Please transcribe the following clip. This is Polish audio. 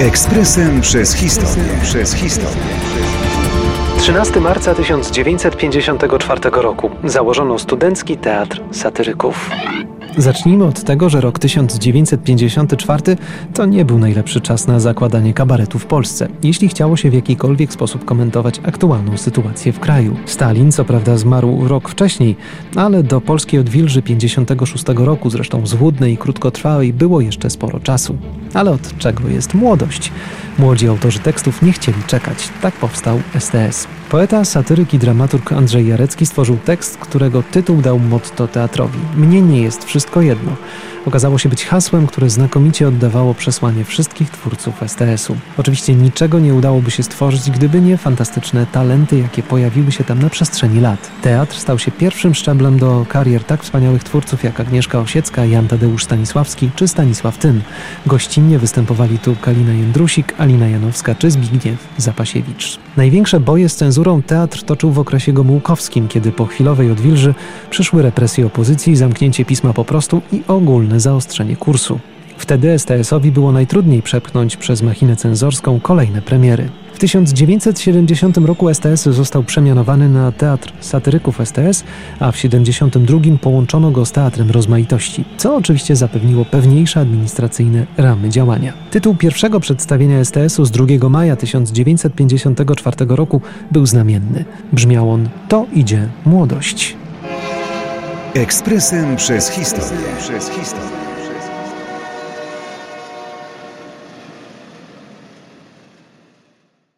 Ekspresem przez historię. Przez historię. 13 marca 1954 roku założono Studencki Teatr Satyryków. Zacznijmy od tego, że rok 1954 to nie był najlepszy czas na zakładanie kabaretu w Polsce, jeśli chciało się w jakikolwiek sposób komentować aktualną sytuację w kraju. Stalin, co prawda, zmarł rok wcześniej, ale do polskiej odwilży 56 roku, zresztą złudnej i krótkotrwałej, było jeszcze sporo czasu. Ale od czego jest młodość? Młodzi autorzy tekstów nie chcieli czekać. Tak powstał STS. Poeta, satyryk i dramaturg Andrzej Jarecki stworzył tekst, którego tytuł dał motto teatrowi. Mnie nie jest wszystko jedno okazało się być hasłem, które znakomicie oddawało przesłanie wszystkich twórców STS-u. Oczywiście niczego nie udałoby się stworzyć, gdyby nie fantastyczne talenty, jakie pojawiły się tam na przestrzeni lat. Teatr stał się pierwszym szczeblem do karier tak wspaniałych twórców jak Agnieszka Osiecka, Jan Tadeusz Stanisławski czy Stanisław Tym. Gościnnie występowali tu Kalina Jędrusik, Alina Janowska czy Zbigniew Zapasiewicz. Największe boje z cenzurą teatr toczył w okresie gomułkowskim, kiedy po chwilowej odwilży przyszły represje opozycji, zamknięcie pisma po prostu i ogólne zaostrzenie kursu. Wtedy STS-owi było najtrudniej przepchnąć przez machinę cenzorską kolejne premiery. W 1970 roku STS został przemianowany na Teatr Satyryków STS, a w 1972 połączono go z Teatrem Rozmaitości, co oczywiście zapewniło pewniejsze administracyjne ramy działania. Tytuł pierwszego przedstawienia STS-u z 2 maja 1954 roku był znamienny. Brzmiał on To idzie młodość. Ekspresem przez historię. Przez historię.